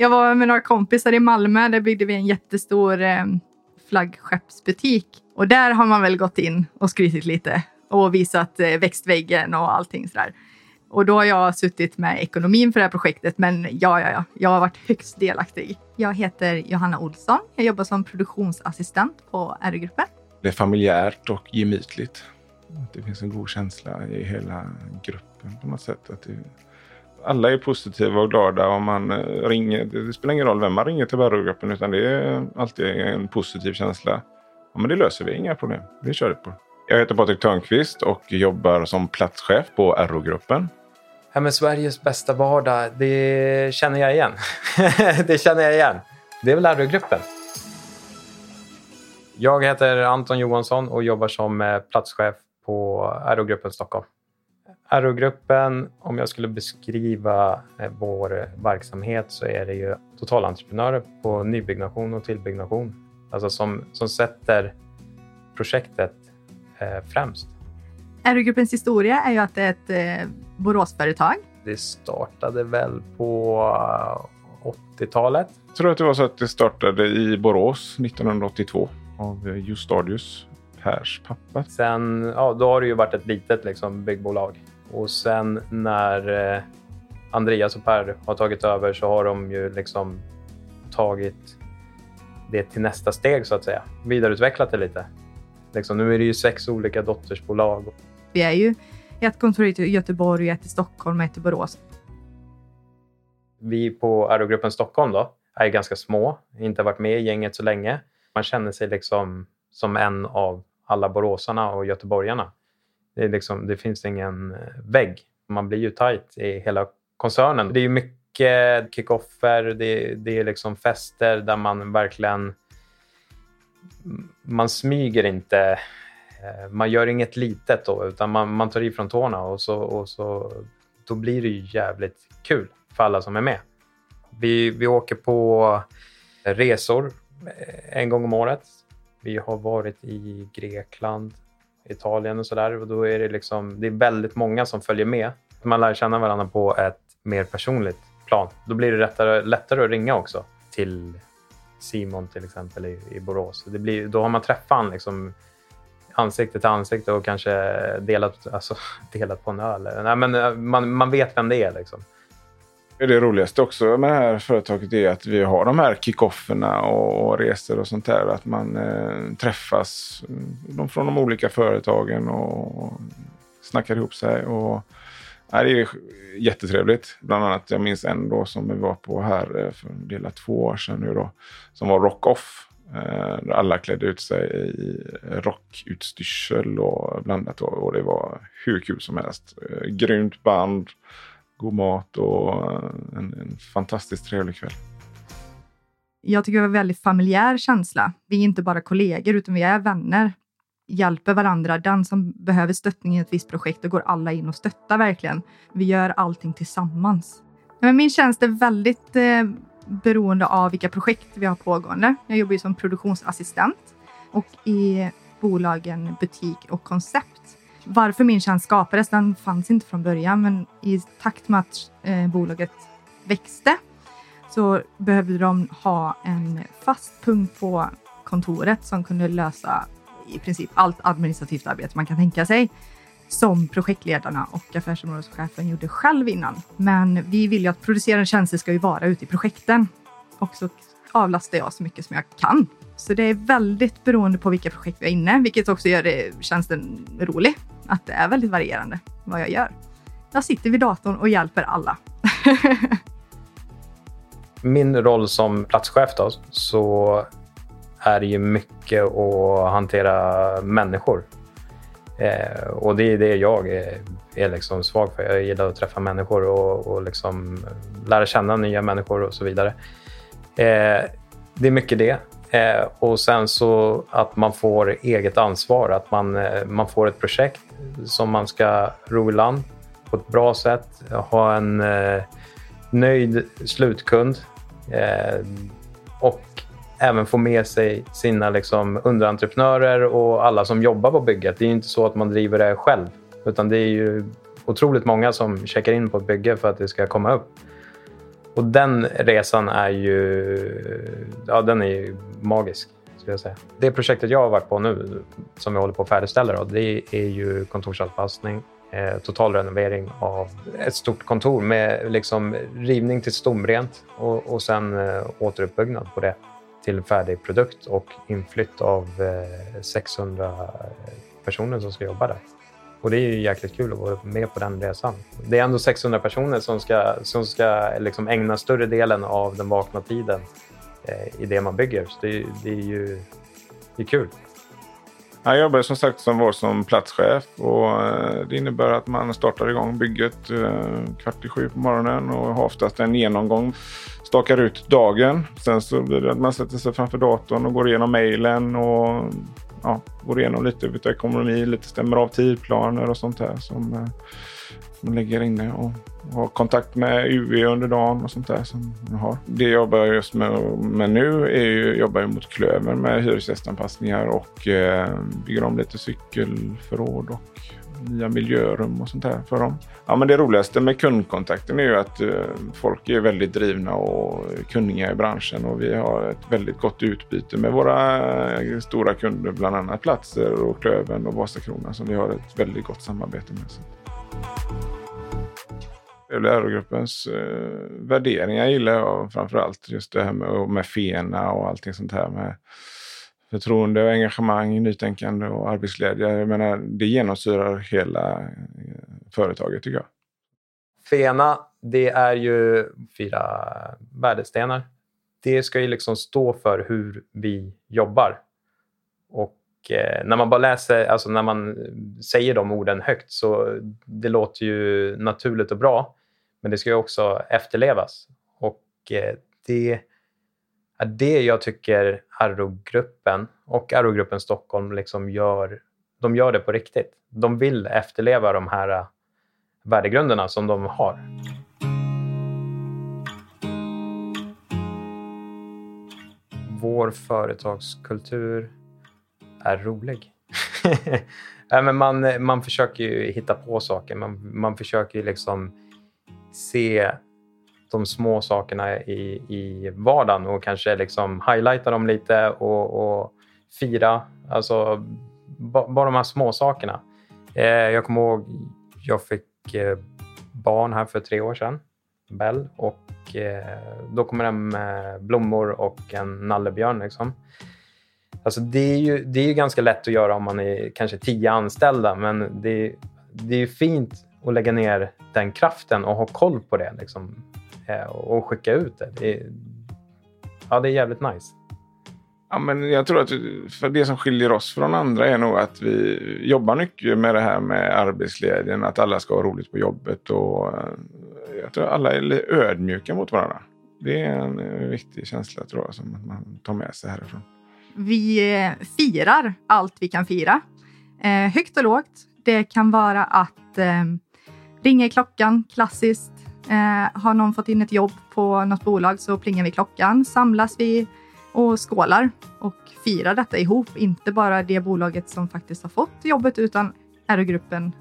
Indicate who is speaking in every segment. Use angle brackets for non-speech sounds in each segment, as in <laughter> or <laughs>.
Speaker 1: Jag var med några kompisar i Malmö. Där byggde vi en jättestor eh, flaggskeppsbutik. Och där har man väl gått in och skrytit lite och visat eh, växtväggen och allting sådär. Och då har jag suttit med ekonomin för det här projektet, men ja, ja, ja, jag har varit högst delaktig. Jag heter Johanna Olsson. Jag jobbar som produktionsassistent på R-gruppen.
Speaker 2: Det är familjärt och gemytligt. Det finns en god känsla i hela gruppen på något sätt. Att det, alla är positiva och glada om man eh, ringer. Det spelar ingen roll vem man ringer till R-gruppen utan det är alltid en positiv känsla. Ja, men det löser vi, inga problem. Vi kör det på. Jag heter Patrik Törnqvist och jobbar som platschef på RO-gruppen.
Speaker 3: Ja, men Sveriges bästa vardag, det känner jag igen. <laughs> det känner jag igen. Det är väl RO-gruppen. Jag heter Anton Johansson och jobbar som eh, platschef på RO-gruppen Stockholm. RO-gruppen, om jag skulle beskriva eh, vår verksamhet så är det ju totalentreprenörer på nybyggnation och tillbyggnation. Alltså som, som sätter projektet eh, främst.
Speaker 1: RO-gruppens historia är ju att det är ett eh, Boråsföretag.
Speaker 3: Det startade väl på 80-talet.
Speaker 2: Jag tror att det var så att det startade i Borås 1982 av Justadius, Pers pappa.
Speaker 3: Sen, ja, då har det ju varit ett litet liksom, byggbolag. Och sen när eh, Andreas och Per har tagit över så har de ju liksom tagit det till nästa steg så att säga. Vidareutvecklat det lite. Liksom, nu är det ju sex olika dottersbolag.
Speaker 1: Vi är ju ett kontor i Göteborg, ett i Stockholm och ett i Borås.
Speaker 3: Vi på Aerogruppen Stockholm då, är ganska små, inte varit med i gänget så länge. Man känner sig liksom som en av alla boråsarna och göteborgarna. Det, är liksom, det finns ingen eh, vägg. Man blir ju tajt i hela koncernen. Det är mycket kickoffer, det, det är liksom fester där man verkligen... Man smyger inte. Eh, man gör inget litet då, utan man, man tar ifrån tårna och så, och så då blir det ju jävligt kul för alla som är med. Vi, vi åker på resor eh, en gång om året. Vi har varit i Grekland, Italien och sådär. Då är det, liksom, det är väldigt många som följer med. Man lär känna varandra på ett mer personligt plan. Då blir det lättare, lättare att ringa också till Simon till exempel i, i Borås. Det blir, då har man träffat honom liksom, ansikte till ansikte och kanske delat, alltså, <laughs> delat på en öl. Nej, men eh, man, man vet vem det är. Liksom.
Speaker 2: Det roligaste också med det här företaget är att vi har de här kickofferna och resor och sånt där. Att man eh, träffas mm, de från de olika företagen och snackar ihop sig. Och, nej, det är jättetrevligt. Bland annat, jag minns en då som vi var på här eh, för en del av två år sedan nu då. Som var Rock-Off. Eh, där alla klädde ut sig i rockutstyrsel och blandat. Och det var hur kul som helst. Eh, grymt band god mat och eh, en, en fantastiskt trevlig kväll.
Speaker 1: Jag tycker det var en väldigt familjär känsla. Vi är inte bara kollegor utan vi är vänner. Hjälper varandra. Den som behöver stöttning i ett visst projekt, då går alla in och stöttar verkligen. Vi gör allting tillsammans. Men min tjänst är väldigt eh, beroende av vilka projekt vi har pågående. Jag jobbar ju som produktionsassistent och i bolagen butik och koncept varför min tjänst skapades, den fanns inte från början, men i takt med att eh, bolaget växte så behövde de ha en fast punkt på kontoret som kunde lösa i princip allt administrativt arbete man kan tänka sig som projektledarna och affärsområdeschefen gjorde själv innan. Men vi vill ju att producerande tjänster ska ju vara ute i projekten och så avlastar jag så mycket som jag kan. Så det är väldigt beroende på vilka projekt vi är inne, vilket också gör eh, tjänsten rolig att det är väldigt varierande vad jag gör. Jag sitter vid datorn och hjälper alla. <laughs>
Speaker 3: Min roll som platschef då, så är det ju mycket att hantera människor. Eh, och det är det jag är, är liksom svag för. Jag gillar att träffa människor och, och liksom lära känna nya människor och så vidare. Eh, det är mycket det. Eh, och sen så att man får eget ansvar, att man, eh, man får ett projekt som man ska ro i land på ett bra sätt, ha en eh, nöjd slutkund eh, och även få med sig sina liksom, underentreprenörer och alla som jobbar på bygget. Det är inte så att man driver det själv, utan det är ju otroligt många som checkar in på ett bygge för att det ska komma upp. Och den resan är ju, ja, den är ju magisk. Skulle jag säga. Det projektet jag har varit på nu, som vi håller på att färdigställa, då, det är ju kontorsanpassning eh, totalrenovering av ett stort kontor med liksom rivning till stomrent och, och sen eh, återuppbyggnad på det till färdig produkt och inflytt av eh, 600 personer som ska jobba där. Och det är ju jäkligt kul att vara med på den resan. Det är ändå 600 personer som ska, som ska liksom ägna större delen av den vakna tiden Eh, i det man bygger. Så det, det är ju det är kul.
Speaker 2: Jag jobbar som sagt som var som platschef och eh, det innebär att man startar igång bygget eh, kvart i sju på morgonen och har oftast en genomgång. Stakar ut dagen. Sen så blir det att man sätter sig framför datorn och går igenom mejlen och ja, går igenom lite utav ekonomi, lite stämmer av tidplaner och sånt där som eh, man lägger inne och har kontakt med UV under dagen och sånt där som man har. Det jag jobbar just med, med nu är ju, jobbar jag mot Klövern med hyresgästanpassningar och eh, bygger om lite cykelförråd och nya miljörum och sånt där för dem. Ja, men det roligaste med kundkontakten är ju att eh, folk är väldigt drivna och kunniga i branschen och vi har ett väldigt gott utbyte med våra eh, stora kunder, bland annat Platser och Klövern och Vasakronan som vi har ett väldigt gott samarbete med. Lärogruppens eh, värderingar gillar jag framförallt. Just det här med, med FENA och allting sånt här med förtroende och engagemang, nytänkande och arbetsglädje. Jag menar, det genomsyrar hela eh, företaget tycker jag.
Speaker 3: FENA, det är ju fyra värdestenar. Det ska ju liksom stå för hur vi jobbar. Och eh, när man bara läser, alltså när man eh, säger de orden högt så det låter ju naturligt och bra. Men det ska ju också efterlevas. Och eh, det är det jag tycker Arrogruppen och Arrogruppen Stockholm liksom gör. De gör det på riktigt. De vill efterleva de här äh, värdegrunderna som de har. Vår företagskultur är rolig. <laughs> men man, man försöker ju hitta på saker. Man, man försöker liksom se de små sakerna i, i vardagen och kanske liksom highlighta dem lite och, och fira. Alltså, bara de här små sakerna. Eh, jag kommer ihåg, jag fick eh, barn här för tre år sedan, Bell, och eh, då kommer den med blommor och en nallebjörn. Liksom. Alltså det, är ju, det är ju ganska lätt att göra om man är kanske tio anställda, men det, det är fint att lägga ner den kraften och ha koll på det liksom, och skicka ut det. det är, ja, det är jävligt nice.
Speaker 2: Ja, men jag tror att för det som skiljer oss från andra är nog att vi jobbar mycket med det här med arbetsglädjen, att alla ska ha roligt på jobbet och eh, jag tror att alla är ödmjuka mot varandra. Det är en eh, viktig känsla tror jag som man tar med sig härifrån.
Speaker 1: Vi firar allt vi kan fira. Eh, högt och lågt. Det kan vara att eh, Ringer klockan, klassiskt. Eh, har någon fått in ett jobb på något bolag så plingar vi klockan. Samlas vi och skålar och firar detta ihop. Inte bara det bolaget som faktiskt har fått jobbet utan RO-gruppen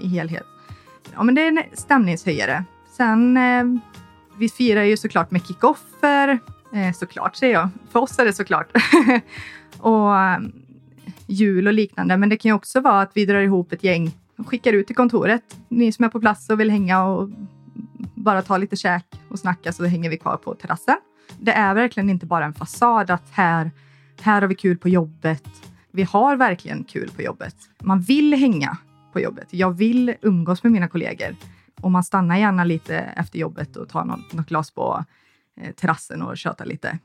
Speaker 1: i helhet. Ja, men det är en stämningshöjare. Sen, eh, vi firar ju såklart med kickoffer. Eh, såklart säger jag. För oss är det såklart. <laughs> och eh, jul och liknande. Men det kan ju också vara att vi drar ihop ett gäng och skickar ut till kontoret. Ni som är på plats och vill hänga och bara ta lite käk och snacka så hänger vi kvar på terrassen. Det är verkligen inte bara en fasad att här, här har vi kul på jobbet. Vi har verkligen kul på jobbet. Man vill hänga på jobbet. Jag vill umgås med mina kollegor och man stannar gärna lite efter jobbet och tar något, något glas på eh, terrassen och tjötar lite.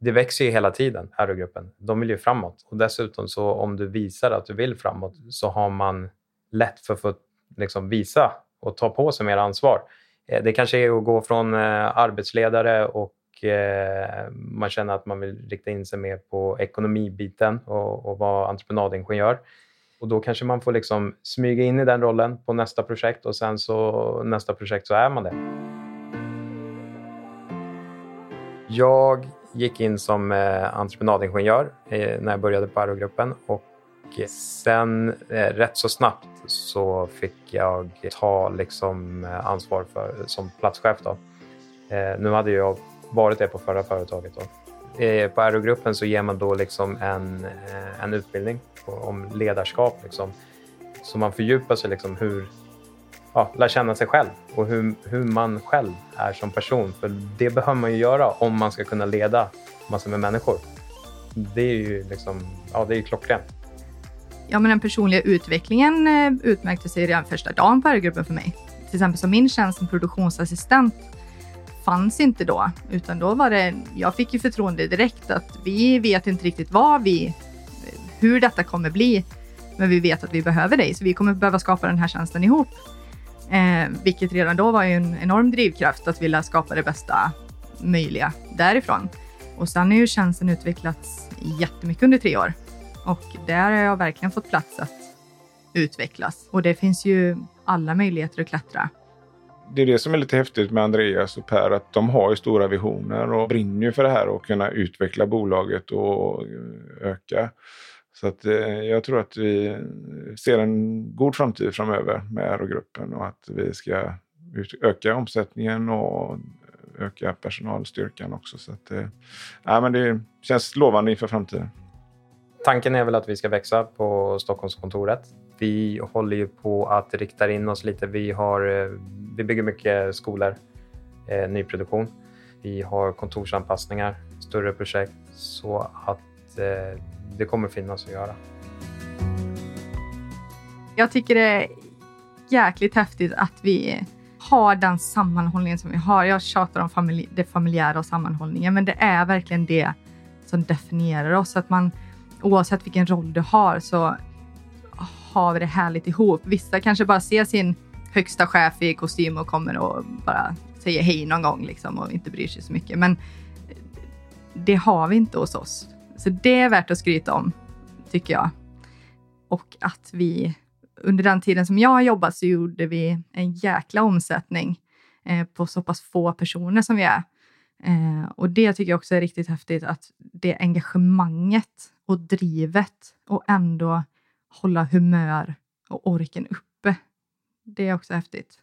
Speaker 3: Det växer ju hela tiden, Aerogruppen. De vill ju framåt och dessutom så om du visar att du vill framåt så har man lätt för att få liksom, visa och ta på sig mer ansvar. Eh, det kanske är att gå från eh, arbetsledare och eh, man känner att man vill rikta in sig mer på ekonomibiten och, och vara entreprenadingenjör. Och då kanske man får liksom smyga in i den rollen på nästa projekt och sen så nästa projekt så är man det. Jag gick in som entreprenadingenjör när jag började på Aerogruppen och sen eh, rätt så snabbt så fick jag ta liksom eh, ansvar för, som platschef. Då. Eh, nu hade jag varit det på förra företaget. Då. Eh, på Aerogruppen så ger man då liksom en, eh, en utbildning om ledarskap. Liksom. Så man fördjupar sig liksom hur, ja, lär känna sig själv och hur, hur man själv är som person. För det behöver man ju göra om man ska kunna leda massor med människor. Det är ju liksom, ja, det är klockrent.
Speaker 1: Ja, men den personliga utvecklingen eh, utmärkte sig redan första dagen på Aerogruppen för mig. Till exempel som min tjänst som produktionsassistent fanns inte då, utan då var det, jag fick ju förtroende direkt att vi vet inte riktigt vad vi, hur detta kommer bli, men vi vet att vi behöver dig, så vi kommer behöva skapa den här tjänsten ihop. Eh, vilket redan då var en enorm drivkraft att vilja skapa det bästa möjliga därifrån. Och sen har ju tjänsten utvecklats jättemycket under tre år och där har jag verkligen fått plats att utvecklas. Och det finns ju alla möjligheter att klättra
Speaker 2: det är det som är lite häftigt med Andreas och Per, att de har ju stora visioner och brinner ju för det här och kunna utveckla bolaget och öka. Så att eh, jag tror att vi ser en god framtid framöver med Aerogruppen och att vi ska öka omsättningen och öka personalstyrkan också. Så att, eh, ja, men det känns lovande inför framtiden.
Speaker 3: Tanken är väl att vi ska växa på Stockholmskontoret. Vi håller ju på att rikta in oss lite. Vi, har, eh, vi bygger mycket skolor, eh, nyproduktion. Vi har kontorsanpassningar, större projekt så att eh, det kommer finnas att göra.
Speaker 1: Jag tycker det är jäkligt häftigt att vi har den sammanhållningen som vi har. Jag tjatar om familj, det familjära och sammanhållningen, men det är verkligen det som definierar oss. Att man oavsett vilken roll du har så har vi det härligt ihop. Vissa kanske bara ser sin högsta chef i kostym och kommer och bara säger hej någon gång liksom och inte bryr sig så mycket. Men det har vi inte hos oss. Så det är värt att skryta om, tycker jag. Och att vi under den tiden som jag har jobbat så gjorde vi en jäkla omsättning eh, på så pass få personer som vi är. Eh, och det tycker jag också är riktigt häftigt, att det engagemanget och drivet och ändå hålla humör och orken uppe. Det är också häftigt.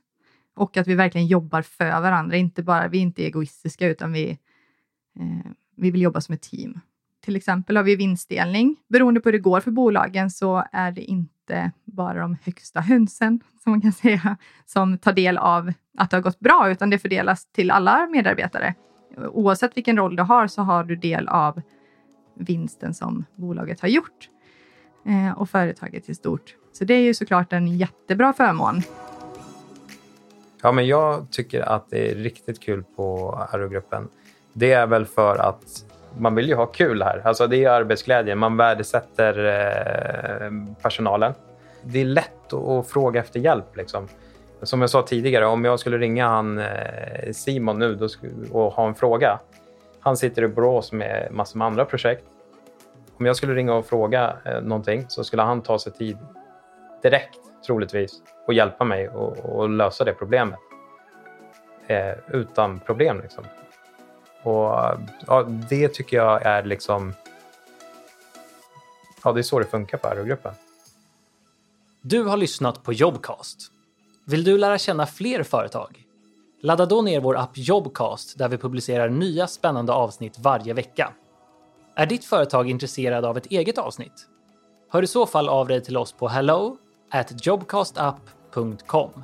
Speaker 1: Och att vi verkligen jobbar för varandra, inte bara, vi är inte egoistiska utan vi, eh, vi vill jobba som ett team. Till exempel har vi vinstdelning. Beroende på hur det går för bolagen så är det inte bara de högsta hönsen, som man kan säga, som tar del av att det har gått bra, utan det fördelas till alla medarbetare. Oavsett vilken roll du har så har du del av vinsten som bolaget har gjort eh, och företaget i stort. Så det är ju såklart en jättebra förmån.
Speaker 3: Ja, men jag tycker att det är riktigt kul på Aerogruppen. Det är väl för att man vill ju ha kul här. Alltså det är arbetsglädje. Man värdesätter eh, personalen. Det är lätt att fråga efter hjälp. Liksom. Som jag sa tidigare, om jag skulle ringa han eh, Simon nu då, och ha en fråga. Han sitter i Borås med massor med andra projekt. Om jag skulle ringa och fråga eh, någonting så skulle han ta sig tid direkt, troligtvis, och hjälpa mig att lösa det problemet. Eh, utan problem. Liksom. Och ja, Det tycker jag är liksom... Ja, det är så det funkar på Aerogruppen.
Speaker 4: Du har lyssnat på Jobcast. Vill du lära känna fler företag? Ladda då ner vår app Jobcast där vi publicerar nya spännande avsnitt varje vecka. Är ditt företag intresserad av ett eget avsnitt? Hör i så fall av dig till oss på hello at jobcastapp.com.